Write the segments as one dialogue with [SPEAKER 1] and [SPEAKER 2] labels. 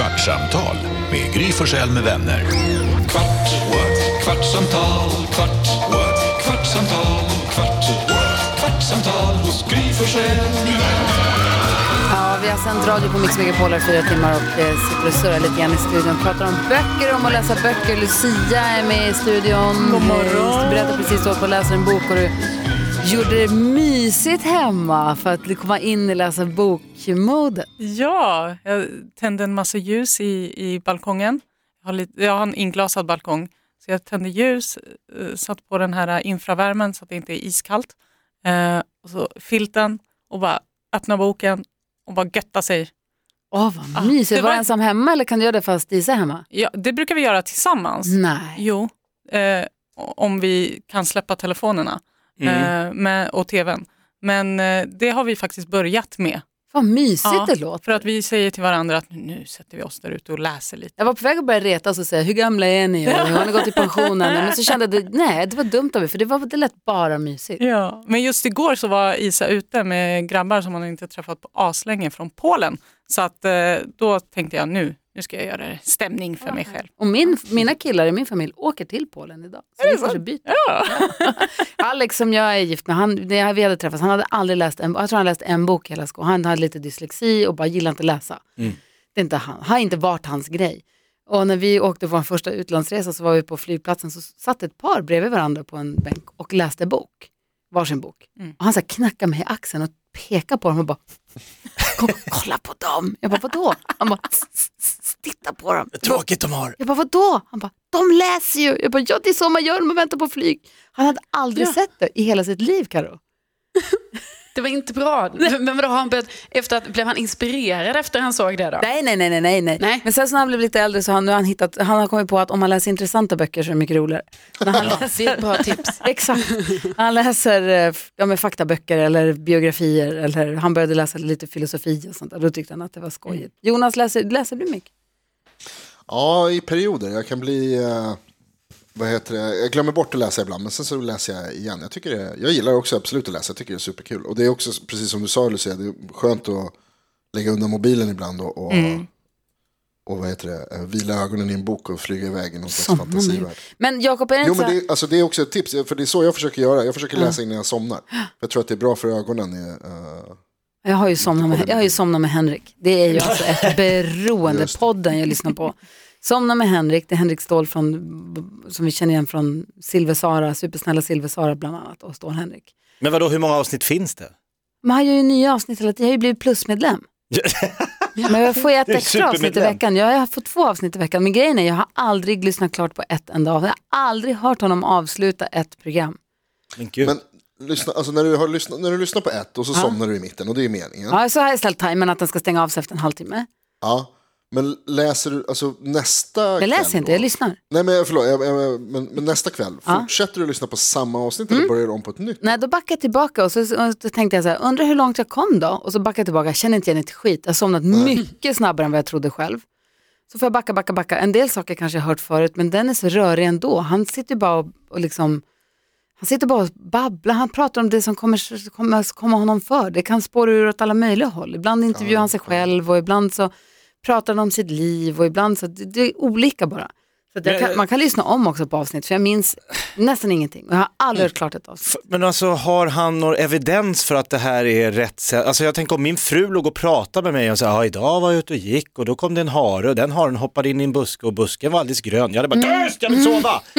[SPEAKER 1] Kvartsamtal med Gry Forssell med vänner. Kvart, what? kvartsamtal, kvart, what? kvartsamtal, kvart, what? kvartsamtal hos Gry Forssell med vänner.
[SPEAKER 2] Ja, vi har sänt radio på Mix Megapol i fyra timmar och eh, sitter och surrar lite grann i studion. Pratar om böcker, om att läsa böcker. Lucia är med i studion. God morgon. Du berättade precis att du läser en bok och du gjorde det mysigt hemma för att komma in i läsa bok-modet.
[SPEAKER 3] Ja, jag tände en massa ljus i, i balkongen. Jag har, lite, jag har en inglasad balkong, så jag tände ljus, eh, satt på den här infravärmen så att det inte är iskallt. Eh, och så filten och bara öppna boken och bara götta sig.
[SPEAKER 2] Åh, vad
[SPEAKER 3] Ah,
[SPEAKER 2] mysigt.
[SPEAKER 3] det
[SPEAKER 2] Var
[SPEAKER 3] var-
[SPEAKER 2] ensam hemma eller kan du göra det fast Isa är hemma?
[SPEAKER 3] Ja, det brukar vi göra tillsammans.
[SPEAKER 2] Nej.
[SPEAKER 3] Jo, eh, om vi kan släppa telefonerna eh, med, och tvn. Men eh, det har vi faktiskt börjat med.
[SPEAKER 2] Vad mysigt
[SPEAKER 3] Ja,
[SPEAKER 2] det låter.
[SPEAKER 3] För att vi säger till varandra att nu sätter vi oss där ute och läser lite.
[SPEAKER 2] Jag var på väg att börja retas och säga hur gamla är ni och har ni gått i pensionen? Men så kände jag att nej, det var dumt av er för det, var, det lät bara mysigt.
[SPEAKER 3] Ja, men just igår så var Isa ute med grabbar som hon inte träffat på aslänge från Polen. Så att eh, då tänkte jag nu, nu ska jag göra det stämning för mig själv.
[SPEAKER 2] Och min, mina killar i min familj åker till Polen idag. Så vi kanske byter.
[SPEAKER 3] Ja.
[SPEAKER 2] Alex som jag är gift med, han, när vi hade träffats, han hade aldrig läst en, jag tror han läst en bok hela skolan. Han hade lite dyslexi och bara gillar inte läsa. Det är inte han, har inte varit hans grej. Och när vi åkte på vår första utlandsresa så var vi på flygplatsen så satt ett par bredvid varandra på en bänk och läste bok. Varsin bok. Och han så knackade mig i axeln och pekade på dem och bara "Ko- Kolla på dem! Jag bara vadå? Han bara "Tss, tss, tss, titta på dem. Bara,
[SPEAKER 4] Tråkigt de har.
[SPEAKER 2] jag bara, vadå? Han bara, de läser ju. Jag bara, ja det är så man gör när man väntar på flyg. Han hade aldrig sett det i hela sitt liv, Karo.
[SPEAKER 5] Det var inte bra. Men vadå, har han börjat, efter att, blev han inspirerad efter han såg det då?
[SPEAKER 2] Nej, nej, nej, nej, nej, nej. Men sen så när han blev lite äldre så har han, nu har han, hittat, han har kommit på att om man läser intressanta böcker så är det mycket roligare. När han
[SPEAKER 5] Det är
[SPEAKER 2] läser,
[SPEAKER 5] ett bra tips.
[SPEAKER 2] exakt. Han läser eh, ja, men faktaböcker eller biografier eller han började läsa lite filosofi och sånt där. Då tyckte han att det var skojigt. Jonas, läser, läser du mycket?
[SPEAKER 6] Ja, i perioder. Jag kan bli... eh, vad heter det? Jag glömmer bort att läsa ibland, men sen så läser jag igen. Jag, tycker det, jag gillar också absolut att läsa, jag tycker det är superkul. Och det är också, precis som du sa Lucia, det är skönt att lägga undan mobilen ibland och, och, och vad heter det? eh, vila ögonen i en bok och flyga iväg i någon slags fantasivärld.
[SPEAKER 2] Men Jakob, är det
[SPEAKER 6] Jo,
[SPEAKER 2] inte så
[SPEAKER 6] men det, alltså, det är också ett tips, för det är så jag försöker göra. Jag försöker läsa innan jag somnar. Jag tror att det är bra för ögonen. eh,
[SPEAKER 2] Jag har ju somnat med, jag har ju somnat med Henrik. Det är ju alltså ett beroende. Podden jag lyssnar på. Somna med Henrik, det är Henrik Ståhl från, som vi känner igen från Silver-Sara, supersnälla Silver-Sara bland annat och Ståhl Henrik.
[SPEAKER 4] Men vadå, hur många avsnitt finns det?
[SPEAKER 2] Men han gör ju nya avsnitt hela tiden, jag har ju blivit plusmedlem. Men jag får ju ett extra avsnitt i veckan. Jag har fått två avsnitt i veckan. Men grejen är, jag har aldrig lyssnat klart på ett enda avsnitt. Jag har aldrig hört honom avsluta ett program.
[SPEAKER 4] Men gud.
[SPEAKER 6] Men lyssna, alltså, när, du har lyssnat, när du lyssnar på ett och så somnar du i mitten och det är meningen.
[SPEAKER 2] Ja, så har jag ställt timern att den ska stänga av sig efter en halvtimme.
[SPEAKER 6] Ja, men läser du alltså nästa
[SPEAKER 2] Jag
[SPEAKER 6] kväll
[SPEAKER 2] läser inte,
[SPEAKER 6] då?
[SPEAKER 2] jag lyssnar.
[SPEAKER 6] Nej men förlåt, jag, jag, men, men nästa kväll,
[SPEAKER 2] Ja. Mm.
[SPEAKER 6] fortsätter du lyssna på samma avsnitt eller börjar du om på ett nytt?
[SPEAKER 2] Nej, då backade jag tillbaka och så, och så tänkte jag så här, undrar hur långt jag kom då? Och så backade jag tillbaka, jag känner inte igen ett skit. Jag har somnat mycket snabbare än vad jag trodde själv. Så får jag backa, backa, backa. En del saker kanske jag har hört förut, men den är så rörig ändå. Han sitter ju bara och, och liksom, han sitter bara och babblar. Han pratar om det som kommer, kommer komma honom för. Det kan spåra ur åt alla möjliga håll. Ibland intervjuar han sig själv och ibland så pratar han om sitt liv och ibland så, det, det är olika bara. Så
[SPEAKER 4] Men-
[SPEAKER 2] kan, man kan lyssna om också på avsnitt, för jag minns nästan ingenting. Och jag har aldrig hört klart ett avsnitt.
[SPEAKER 4] Men alltså har han någon evidens för att det här är rätt sätt? Alltså jag tänker om min fru låg och pratade med mig och sa, ja idag var jag ute och gick och då kom det en hare och den haren hoppade in i en buske och busken var alldeles grön. Jag hade bara, tyst jag vill sova!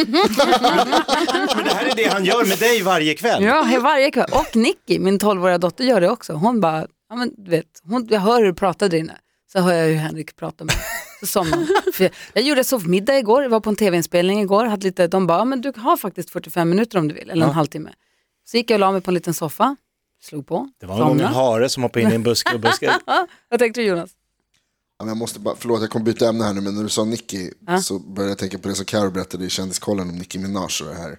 [SPEAKER 4] men det här är det han gör med dig varje kväll.
[SPEAKER 2] Ja, varje kväll. Och Nicky, min 12-åriga dotter, gör det också. Hon bara, ja, men, du vet, hon, jag hör hur du pratar där inne. Så hör jag hur Henrik pratar med. Så somnar jag, jag gjorde sovmiddag igår, jag var på en tv-inspelning igår. Hade lite, de bara, ja, men du har faktiskt 45 minuter om du vill, eller en halvtimme. Så gick jag och la mig på en liten soffa, slog på,
[SPEAKER 4] Det var någon en hare som hoppade in i en buske och buske.
[SPEAKER 2] Vad tänkte du Jonas?
[SPEAKER 6] Ja, men jag måste bara, förlåt jag kommer byta ämne här nu men när du sa Nicki så började jag tänka på det som Karo berättade i Kändiskollen om Nicki Minaj och det här.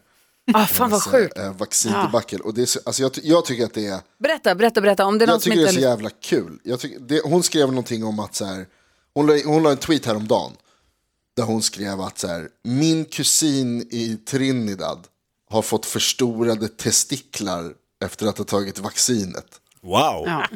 [SPEAKER 2] Ah, fan vad sjukt.
[SPEAKER 6] Äh, vaccindebacle. Och det är så, alltså jag, jag tycker att det är,
[SPEAKER 2] Berätta, berätta, berätta. Om det är någon
[SPEAKER 6] jag
[SPEAKER 2] som
[SPEAKER 6] tycker det är så jävla kul. Jag tycker, det, hon skrev någonting om att så här, hon, la, hon la en tweet häromdagen där hon skrev att så här, min kusin i Trinidad har fått förstorade testiklar efter att ha tagit vaccinet.
[SPEAKER 4] Wow.
[SPEAKER 5] Ja.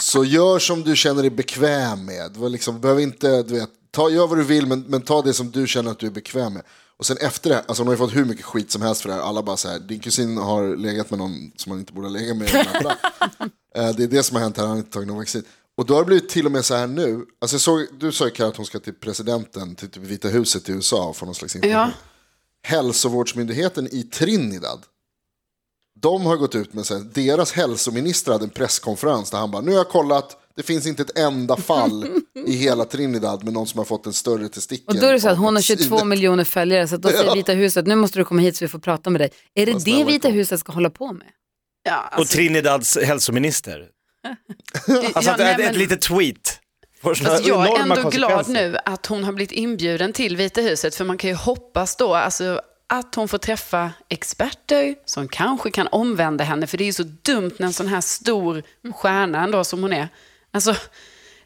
[SPEAKER 6] Så gör som du känner dig bekväm med. Du liksom, behöver inte, du vet, ta, gör vad du vill men, men ta det som du känner att du är bekväm med. Och sen efter det, alltså hon har ju fått hur mycket skit som helst för det här. Alla bara så här, din kusin har legat med någon som man inte borde ha legat med. Eh, det är det som har hänt här, han har inte tagit någon vaccin. Och då har det blivit till och med så här nu. Alltså såg, du sa ju Karo att hon ska till presidenten, till typ Vita huset i USA och få någon slags information.
[SPEAKER 5] Ja.
[SPEAKER 6] Hälsovårdsmyndigheten i Trinidad. De har gått ut med så här, deras hälsominister hade en presskonferens där han bara, nu har jag kollat, det finns inte ett enda fall i hela Trinidad med någon som har fått en större testikel.
[SPEAKER 2] Och då är det så att hon har 22
[SPEAKER 6] vaccinet."
[SPEAKER 2] miljoner följare så att då säger
[SPEAKER 6] Ja.
[SPEAKER 2] Vita huset, nu måste du komma hit så vi får prata med dig. Är det det Vita huset ska hålla på med?
[SPEAKER 5] Ja,
[SPEAKER 4] Och
[SPEAKER 5] alltså,
[SPEAKER 4] Trinidads hälsominister. Alltså
[SPEAKER 5] ja, nej,
[SPEAKER 4] ett,
[SPEAKER 5] men-
[SPEAKER 4] ett litet tweet.
[SPEAKER 5] Alltså jag är ändå glad nu att hon har blivit inbjuden till Vita huset för man kan ju hoppas då alltså, att hon får träffa experter som kanske kan omvända henne för det är ju så dumt när en sån här stor stjärna ändå som hon är. Alltså,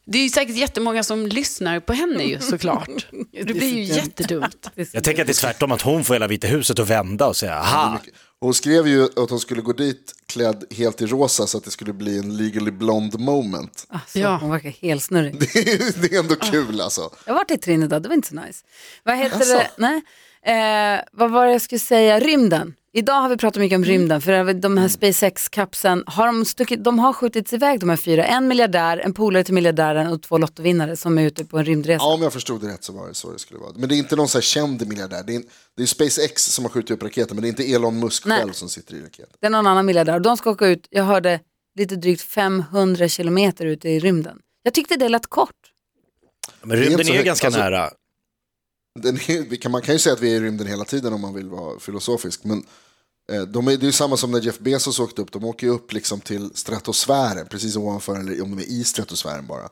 [SPEAKER 5] det är ju säkert jättemånga som lyssnar på henne ju såklart. Det blir ju jättedumt.
[SPEAKER 4] Jag tänker att det är tvärtom, att hon får hela Vita huset att vända och säga, aha,
[SPEAKER 6] Hon skrev ju att hon skulle gå dit klädd helt i rosa så att det skulle bli en legally blonde moment.
[SPEAKER 2] Alltså,
[SPEAKER 5] Ja.
[SPEAKER 2] Hon verkar helt snurrig.
[SPEAKER 6] Det är, det är ändå kul alltså.
[SPEAKER 2] Jag har varit i Trinidad, det var inte så nice. Vad heter
[SPEAKER 6] Alltså.
[SPEAKER 2] det? Nej. Eh, vad var det jag skulle säga? Rymden. Idag har vi pratat mycket om rymden, för de här SpaceX-kapseln, har de, stuckit, de har skjutits iväg de här fyra. En miljardär, en polare till miljardären och två lottovinnare som är ute på en rymdresa.
[SPEAKER 6] Ja, om jag förstod det rätt så var det så det skulle vara. Men det är inte någon så här känd miljardär. Det är, det är SpaceX som har skjutit upp raketen, men det är inte Elon Musk
[SPEAKER 2] Nej.
[SPEAKER 6] själv som sitter i raketen.
[SPEAKER 2] Det är någon annan miljardär. De ska åka ut, jag hörde, lite drygt 500 kilometer ute i rymden. Jag tyckte det lät kort.
[SPEAKER 4] men
[SPEAKER 6] är
[SPEAKER 4] rymden är
[SPEAKER 6] högt,
[SPEAKER 4] ganska
[SPEAKER 6] alltså-
[SPEAKER 4] nära.
[SPEAKER 6] Är, man kan ju säga att vi är i rymden hela tiden om man vill vara filosofisk. Men eh, de är, det är ju samma som när Jeff Bezos åkte upp. De åker ju upp liksom till stratosfären, precis ovanför, eller om de är i stratosfären bara.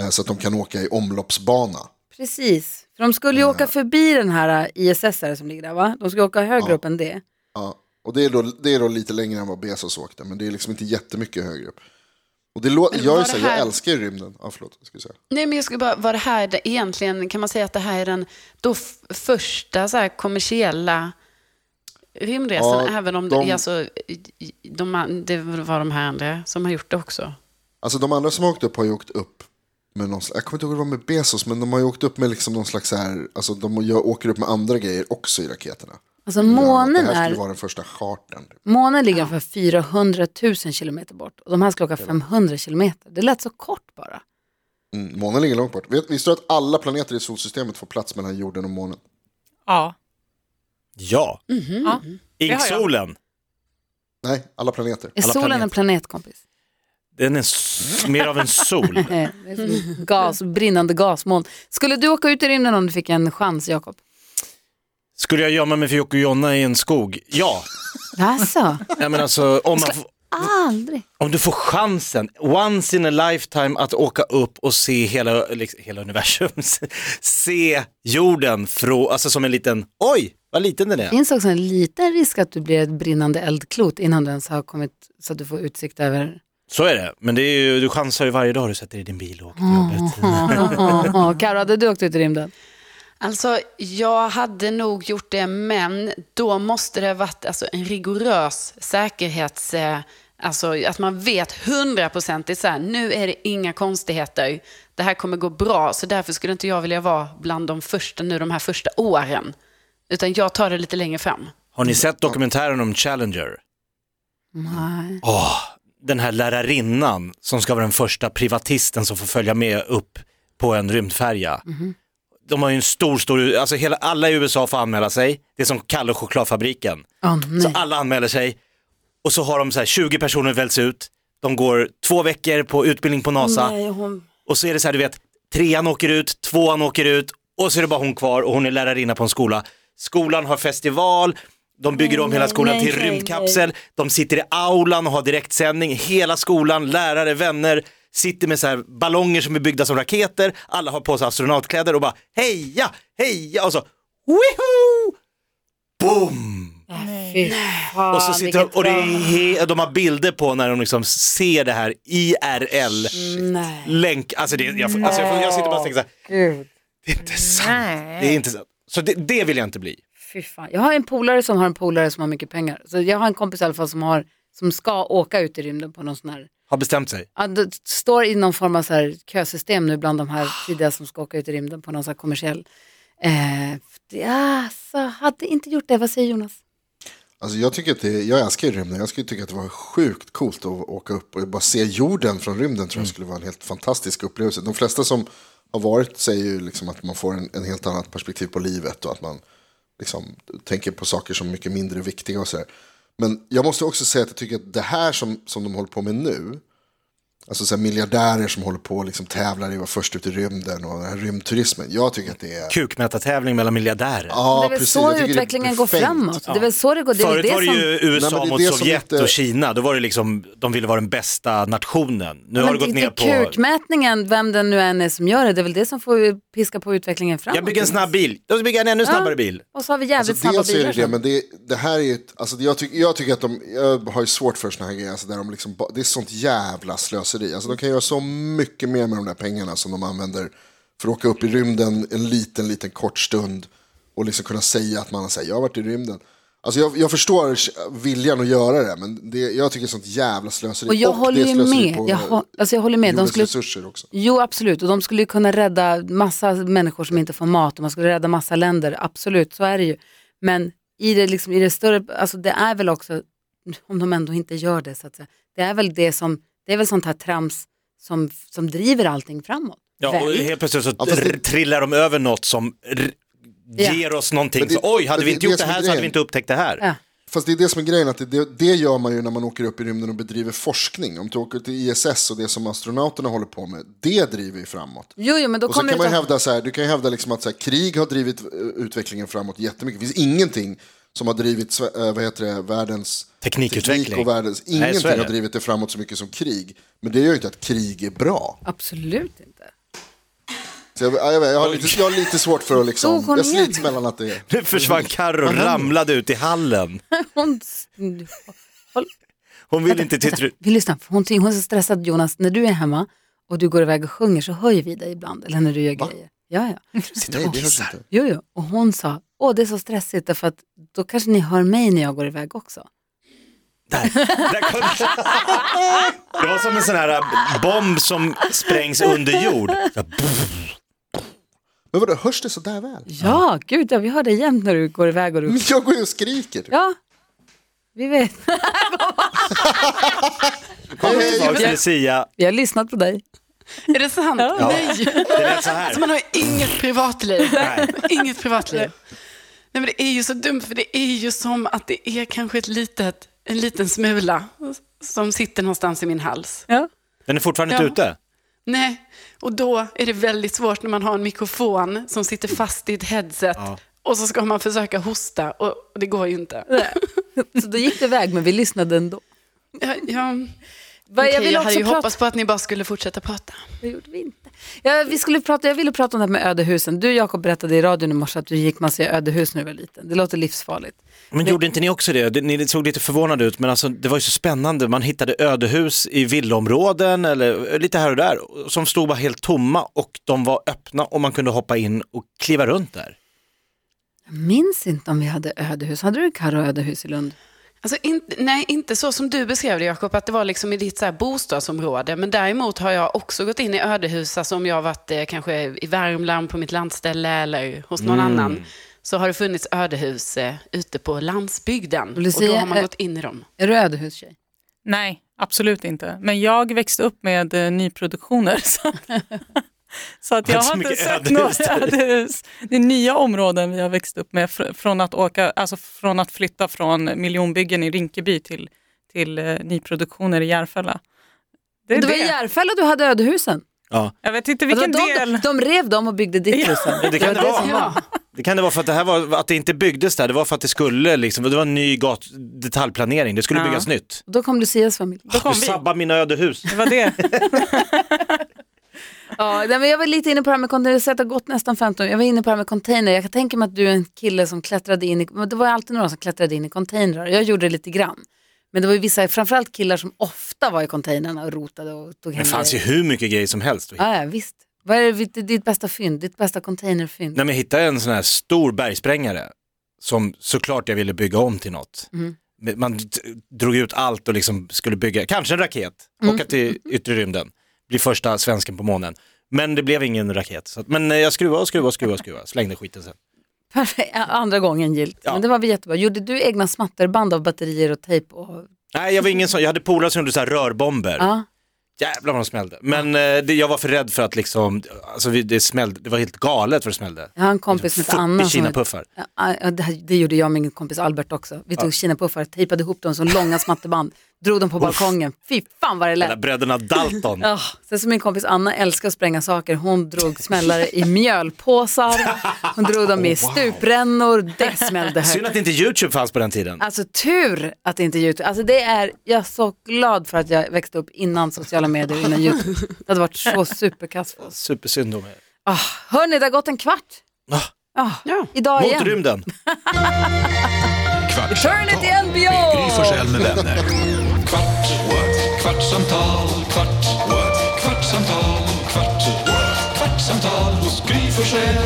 [SPEAKER 6] Eh, så att de kan åka i omloppsbana.
[SPEAKER 2] Precis, för de skulle ju åka förbi den här ISS här som ligger där va? De ska åka högre upp än det.
[SPEAKER 6] Ja, och det är, då, det är då lite längre än vad Bezos åkte, men det är liksom inte jättemycket högre upp. Och det lå- jag, så
[SPEAKER 5] det
[SPEAKER 6] här, jag älskar ju rymden. Ja, förlåt, skulle säga.
[SPEAKER 5] Nej, men jag skulle bara, var det här det, egentligen, kan man säga att det här är den då f- första så här, kommersiella rymdresan,
[SPEAKER 6] Ja,
[SPEAKER 5] även om
[SPEAKER 6] de-
[SPEAKER 5] det, alltså, de, det var de här andra som har gjort det också.
[SPEAKER 6] Alltså de andra som har åkt upp har ju åkt upp med någon slags, jag kommer inte ihåg det var med Bezos, men de har ju åkt upp med liksom någon slags så här, alltså de åker upp med andra grejer också i raketerna.
[SPEAKER 2] Alltså
[SPEAKER 6] det
[SPEAKER 2] månen,
[SPEAKER 6] här
[SPEAKER 2] är,
[SPEAKER 6] vara den första chartern.
[SPEAKER 2] månen ligger ungefär 400 000 kilometer bort och de här ska åka 500 kilometer. Det lät så kort bara.
[SPEAKER 6] Mm, månen ligger långt bort. Vet, visste du att alla planeter i solsystemet får plats mellan jorden och månen?
[SPEAKER 3] Ja.
[SPEAKER 4] Ja,
[SPEAKER 3] ja. Det har jag.
[SPEAKER 4] inksolen.
[SPEAKER 6] Nej, alla planeter.
[SPEAKER 2] Är
[SPEAKER 4] Alla
[SPEAKER 2] solen en
[SPEAKER 4] planeter.
[SPEAKER 2] planet kompis?
[SPEAKER 4] Den är mer av en sol.
[SPEAKER 2] Eh, det gas, brinnande gasmoln. Skulle du åka ut i rymden om du fick en chans Jakob?
[SPEAKER 4] Skulle jag gömma mig för Jocke och Jonna i en skog? Ja.
[SPEAKER 2] Alltså,
[SPEAKER 4] ja men alltså, om, man får,
[SPEAKER 2] aldrig.
[SPEAKER 4] om du får chansen, once in a lifetime, att åka upp och se hela, liksom, hela universum, se jorden från, alltså som en liten, oj, vad liten den
[SPEAKER 2] Det
[SPEAKER 4] är.
[SPEAKER 2] finns också en liten risk att du blir ett brinnande eldklot innan du ens har kommit så att du får utsikt över...
[SPEAKER 4] Så är det, men det är ju, du chansar ju varje dag du sätter dig i din bil och åker till jobbet.
[SPEAKER 2] Karo, hade du åkt ut i rymden?
[SPEAKER 5] Alltså, jag hade nog gjort det, men då måste det ha varit alltså, en rigorös säkerhets... Eh, alltså att man vet hundraprocentigt så här, nu är det inga konstigheter. Det här kommer gå bra, så därför skulle inte jag vilja vara bland de första nu de här första åren. Utan jag tar det lite längre fram.
[SPEAKER 4] Har ni sett dokumentären om Challenger?
[SPEAKER 2] Nej.
[SPEAKER 4] Åh, den här lärarinnan som ska vara den första privatisten som får följa med upp på en rymdfärja. De har ju en stor, stor, alltså hela, alla i USA får anmäla sig. Det är som Kalle och chokladfabriken.
[SPEAKER 2] Åh,
[SPEAKER 4] Så
[SPEAKER 2] nej.
[SPEAKER 4] alla anmäler sig och så har de så här 20 personer väljs ut. De går två veckor på utbildning på NASA
[SPEAKER 2] Nej, hon...
[SPEAKER 4] och så är det så här, du vet, trean åker ut, tvåan åker ut och så är det bara hon kvar och hon är lärarinna på en skola. Skolan har festival, de bygger om hela
[SPEAKER 2] nej,
[SPEAKER 4] skolan
[SPEAKER 2] nej,
[SPEAKER 4] till
[SPEAKER 2] nej,
[SPEAKER 4] rymdkapsel, de sitter i aulan och har direktsändning, hela skolan, lärare, vänner, sitter med så här ballonger som är byggda som raketer, alla har på sig astronautkläder och bara heja, heja och så Woohoo! Boom!
[SPEAKER 2] Fan,
[SPEAKER 4] Och så sitter de, och det är de har bilder på när de liksom ser det här IRL
[SPEAKER 2] Nej,
[SPEAKER 4] länk, alltså, det, jag, alltså jag, jag sitter bara och tänker så här,
[SPEAKER 2] gud.
[SPEAKER 4] det är inte sant. Det är inte sant. Så det, det vill jag inte bli.
[SPEAKER 2] Fy fan. Jag har en polare som har en polare som har mycket pengar. Så jag har en kompis i alla fall som har som ska åka ut i rymden på någon sån här
[SPEAKER 4] Har bestämt sig.
[SPEAKER 2] Ja, det står i någon form av så här kösystem nu bland de här tidiga som ska åka ut i rymden på någon så här kommersiell. Eh, alltså, hade inte gjort det, vad säger Jonas?
[SPEAKER 6] Alltså jag, tycker att det, jag älskar ju rymden. Jag skulle tycka att det var sjukt coolt att åka upp och bara se jorden från rymden. tror jag skulle vara en helt fantastisk upplevelse. De flesta som har varit säger ju liksom att man får en, en helt annat perspektiv på livet och att man liksom tänker på saker som mycket mindre viktiga och sådär. Men jag måste också säga att jag tycker att det här som, som de håller på med nu, alltså så här miljardärer som håller på och liksom tävlar i att vara först ut i rymden och den här rymdturismen, jag tycker att det är...
[SPEAKER 4] Kukmätartävling mellan miljardärer.
[SPEAKER 6] Ja,
[SPEAKER 2] det är väl
[SPEAKER 6] precis.
[SPEAKER 2] så
[SPEAKER 6] tycker
[SPEAKER 2] utvecklingen går framåt. Det är väl så det går. Det
[SPEAKER 4] Förut
[SPEAKER 2] det
[SPEAKER 4] var det
[SPEAKER 2] som...
[SPEAKER 4] ju USA
[SPEAKER 6] Nej, men det
[SPEAKER 4] mot
[SPEAKER 6] det som
[SPEAKER 4] Sovjet
[SPEAKER 6] inte-
[SPEAKER 4] och Kina. Då var det liksom, de ville vara den bästa nationen. Nu har det gått ner på...
[SPEAKER 2] kukmätningen, vem den nu än är som gör det, det är väl det som får piska på utvecklingen framåt.
[SPEAKER 4] Jag bygger en snabb bil, då bygger jag en ännu snabbare bil.
[SPEAKER 2] Och så har vi jävligt
[SPEAKER 6] Alltså,
[SPEAKER 2] snabba
[SPEAKER 6] dels är
[SPEAKER 2] bilar.
[SPEAKER 6] det men det, det här är ju alltså jag, tyck, jag tycker att de, jag har ju svårt för såna här grejer, alltså där de liksom, det är sånt jävla slöseri. Alltså de kan göra så mycket mer med de där pengarna som de använder för att åka upp i rymden en liten, liten kort stund och liksom kunna säga att man har sagt, jag har varit i rymden. Alltså jag, jag förstår viljan att göra det, men det, jag tycker det är sånt jävla slöseri.
[SPEAKER 2] Och jag
[SPEAKER 6] det
[SPEAKER 2] håller ju
[SPEAKER 6] slöseri
[SPEAKER 2] med.
[SPEAKER 6] på
[SPEAKER 2] Jag, hå- alltså jag håller med. De skulle,
[SPEAKER 6] resurser också.
[SPEAKER 2] jo, absolut. Och de skulle kunna rädda massa människor som inte får mat och man skulle rädda massa länder. Absolut, så är det ju. Men i det, liksom, i det större, alltså det är väl också, om de ändå inte gör det så att säga, det är väl det som, det är väl sånt här trams som, som driver allting framåt.
[SPEAKER 4] Ja, och helt plötsligt så
[SPEAKER 6] Ja, det-
[SPEAKER 4] trillar de över något som
[SPEAKER 2] Ja.
[SPEAKER 4] ger oss någonting.
[SPEAKER 6] Det-
[SPEAKER 4] så, Oj, hade vi inte
[SPEAKER 6] det
[SPEAKER 4] gjort det här så hade vi inte upptäckt det här.
[SPEAKER 2] Ja.
[SPEAKER 6] Fast det är det som är grejen, att det, det gör man ju när man åker upp i rymden och bedriver forskning. Om du åker till ISS och det som astronauterna håller på med, det driver ju framåt.
[SPEAKER 2] Jo, jo, men då
[SPEAKER 6] Och så kan man
[SPEAKER 2] ta-
[SPEAKER 6] hävda så här, du kan ju hävda liksom att så här, krig har drivit eh, utvecklingen framåt jättemycket. Det finns ingenting som har drivit eh, vad heter det, världens
[SPEAKER 4] Teknikutveckling.
[SPEAKER 6] teknik och världens,
[SPEAKER 4] Nej,
[SPEAKER 6] ingenting
[SPEAKER 4] det.
[SPEAKER 6] har drivit det framåt så mycket som krig. Men det gör ju inte att krig är bra.
[SPEAKER 2] Absolut inte.
[SPEAKER 6] Så jag, jag, jag, har lite, jag har lite svårt för att liksom, jag slits mellan att det är...
[SPEAKER 4] Nu försvann Carro och ramlade ut i hallen.
[SPEAKER 2] Hon,
[SPEAKER 4] Hon vill inte till tru-
[SPEAKER 2] vi lyssnar, hon, hon är så stressad Jonas, när du är hemma och du går iväg och sjunger så höjer vi dig ibland, eller när du gör grejer. Ja, ja.
[SPEAKER 6] Nej, det hörs inte.
[SPEAKER 2] Jo, jo. Och hon sa, åh det är så stressigt därför att då kanske ni hör mig när jag går iväg också.
[SPEAKER 4] Där. Där kom... Det var som en sån här äh, bomb som sprängs under jord.
[SPEAKER 6] Men vadå, hörs det så där väl?
[SPEAKER 2] Ja, gud ja, vi hör dig jämt när du går iväg och du...
[SPEAKER 6] Jag går ju och skriker.
[SPEAKER 2] Ja, vi vet.
[SPEAKER 4] Kommer tillbaka till Lucia.
[SPEAKER 2] Vi har lyssnat på dig.
[SPEAKER 5] Är det sant? Nej.
[SPEAKER 4] Det lät så här.
[SPEAKER 5] Alltså man har ju inget privatliv.
[SPEAKER 4] Nej.
[SPEAKER 5] Inget privatliv. Nej, men det är ju så dumt, för det är ju som att det är kanske ett litet, en liten smula som sitter någonstans i min hals.
[SPEAKER 2] Ja.
[SPEAKER 4] Den är fortfarande inte
[SPEAKER 5] Ja.
[SPEAKER 4] ute.
[SPEAKER 5] Nej, och då är det väldigt svårt när man har en mikrofon som sitter fast i ett headset och så ska man försöka hosta och det går ju inte.
[SPEAKER 2] Så då gick det iväg, men vi lyssnade ändå.
[SPEAKER 5] Ja, ja. Okej,
[SPEAKER 2] jag vill
[SPEAKER 5] jag hade ju
[SPEAKER 2] prata...
[SPEAKER 5] hoppats på att ni bara skulle fortsätta prata.
[SPEAKER 2] Det gjorde vi inte. Ja, vi skulle prata, jag ville prata om det här med ödehusen. Du Jakob berättade i radion i morse att du gick massa i ödehus när du var liten. Det låter livsfarligt.
[SPEAKER 4] Men gjorde inte ni också det? Det- Ni såg lite förvånade ut, men alltså, det var ju så spännande. Man hittade ödehus i villaområden eller lite här och där som stod bara helt tomma och de var öppna och man kunde hoppa in och kliva runt där.
[SPEAKER 2] Jag minns inte om vi hade ödehus. Hade du Karo ödehus i Lund?
[SPEAKER 5] Alltså, inte, nej, inte så som du beskrev det Jakob, att det var liksom i ditt så här bostadsområde. Men däremot har jag också gått in i ödehus, alltså om jag har varit eh, kanske i Värmland på mitt landställe eller hos någon annan. Så har det funnits ödehus eh, ute på landsbygden.
[SPEAKER 2] Du
[SPEAKER 5] och då har man gått in i dem.
[SPEAKER 2] Är du ödehustjej?
[SPEAKER 3] Nej, absolut inte. Men jag växte upp med eh, nyproduktioner. Så, att
[SPEAKER 4] det
[SPEAKER 3] jag har inte sett
[SPEAKER 4] ödehus.
[SPEAKER 3] Det är nya områden vi har växt upp med fr- från att, åka, alltså från att flytta från miljonbyggen i Rinkeby till, till eh, nyproduktioner i Järfälla. Det är
[SPEAKER 2] Det var i
[SPEAKER 3] det.
[SPEAKER 2] Järfälla du hade ödehusen.
[SPEAKER 4] Ja.
[SPEAKER 3] Jag vet inte
[SPEAKER 2] Alltså,
[SPEAKER 3] vilken
[SPEAKER 2] de,
[SPEAKER 3] del.
[SPEAKER 2] de rev dem och byggde ditt hus sen.
[SPEAKER 4] det kan det
[SPEAKER 2] var
[SPEAKER 4] vara.
[SPEAKER 2] som var.
[SPEAKER 5] Ja.
[SPEAKER 4] Det kan det vara för att det här var, att det inte byggdes där, det var för att det skulle liksom, det var en ny gat, detaljplanering, det skulle
[SPEAKER 3] Ja.
[SPEAKER 4] byggas nytt.
[SPEAKER 2] Då kom Lucias familj.
[SPEAKER 3] Då kom
[SPEAKER 4] Du
[SPEAKER 3] vi.
[SPEAKER 4] sabbar mina ödehus.
[SPEAKER 3] Det var det.
[SPEAKER 2] Ja, nej, men jag var lite inne på det här med container, jag har har gått nästan 15 år. Jag var inne på det här med container. Jag kan tänka mig att du är en kille som klättrade in i, men det var alltid några som klättrade in i containrar. Jag gjorde det lite grann. Men det var ju vissa, framförallt killar som ofta var i containrarna och rotade och tog hem
[SPEAKER 4] Det fanns ju hur mycket grejer som helst.
[SPEAKER 2] Ja, ja, visst. Vad är det, ditt bästa fynd? Ditt bästa containerfynd?
[SPEAKER 4] När jag hittade en sån här stor bergsprängare som såklart jag ville bygga om till något.
[SPEAKER 2] Mm.
[SPEAKER 4] man drog ut allt och liksom skulle bygga, kanske en raket,
[SPEAKER 2] Mm.
[SPEAKER 4] åka till yttre rymden, bli första svensken på månen. Men det blev ingen raket. Så att, men eh, jag skruvade och skruvade och skruvade, skruvade. slängde skiten sen.
[SPEAKER 2] Perfekt. Andra gången gilt.
[SPEAKER 4] Ja.
[SPEAKER 2] Men det var väl jättebra. Gjorde du egna smatterband av batterier och tejp? Och...
[SPEAKER 4] Nej, jag var ingen sån, jag hade polare som gjorde så här rörbomber.
[SPEAKER 2] Ja.
[SPEAKER 4] Jävlar vad de smällde. Men eh, det, jag var för rädd för att liksom, alltså det smällde, det var helt galet för det smällde.
[SPEAKER 2] Jag har en kompis som heter Anna.
[SPEAKER 4] 40
[SPEAKER 2] som-
[SPEAKER 4] kinapuffar.
[SPEAKER 2] Ja, ja, det, det gjorde jag med min kompis Albert också. Vi tog kinapuffar, tejpade ihop dem som långa smatterband, drog dem på balkongen. Fy fan vad det lät.
[SPEAKER 4] bröderna Dalton.
[SPEAKER 2] Ja, sen så min kompis Anna älskar att spränga saker. Hon drog smällare i mjölpåsar, hon drog dem i stuprännor. Det smällde
[SPEAKER 4] Synd
[SPEAKER 2] högt.
[SPEAKER 4] att inte YouTube fanns på den tiden.
[SPEAKER 2] Alltså tur att inte YouTube. Alltså det är, jag är så glad för att jag växte upp innan sociala medier, innan YouTube. Det hade varit så superkass för oss.
[SPEAKER 4] Supersynd om er.
[SPEAKER 2] Oh, hörni, det har gått en kvart.
[SPEAKER 4] Ah,
[SPEAKER 5] Ja.
[SPEAKER 2] Idag
[SPEAKER 4] mot
[SPEAKER 2] igen.
[SPEAKER 4] rymden.
[SPEAKER 1] Kvartsamtal med Gry Forssell med vänner. Kvart, what? kvartsamtal, kvart, what? kvartsamtal, kvart, what? kvartsamtal hos Gry Forssell.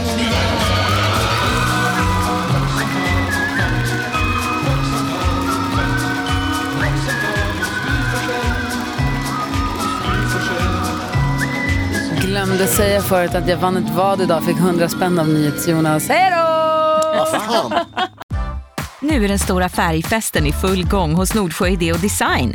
[SPEAKER 2] Glömde säga förut att jag vann ett vad idag, fick 100 spänn av NyhetsJonas. Hej då!
[SPEAKER 6] Fan.
[SPEAKER 7] Nu är den stora färgfesten i full gång hos Nordsjö Idé och Design.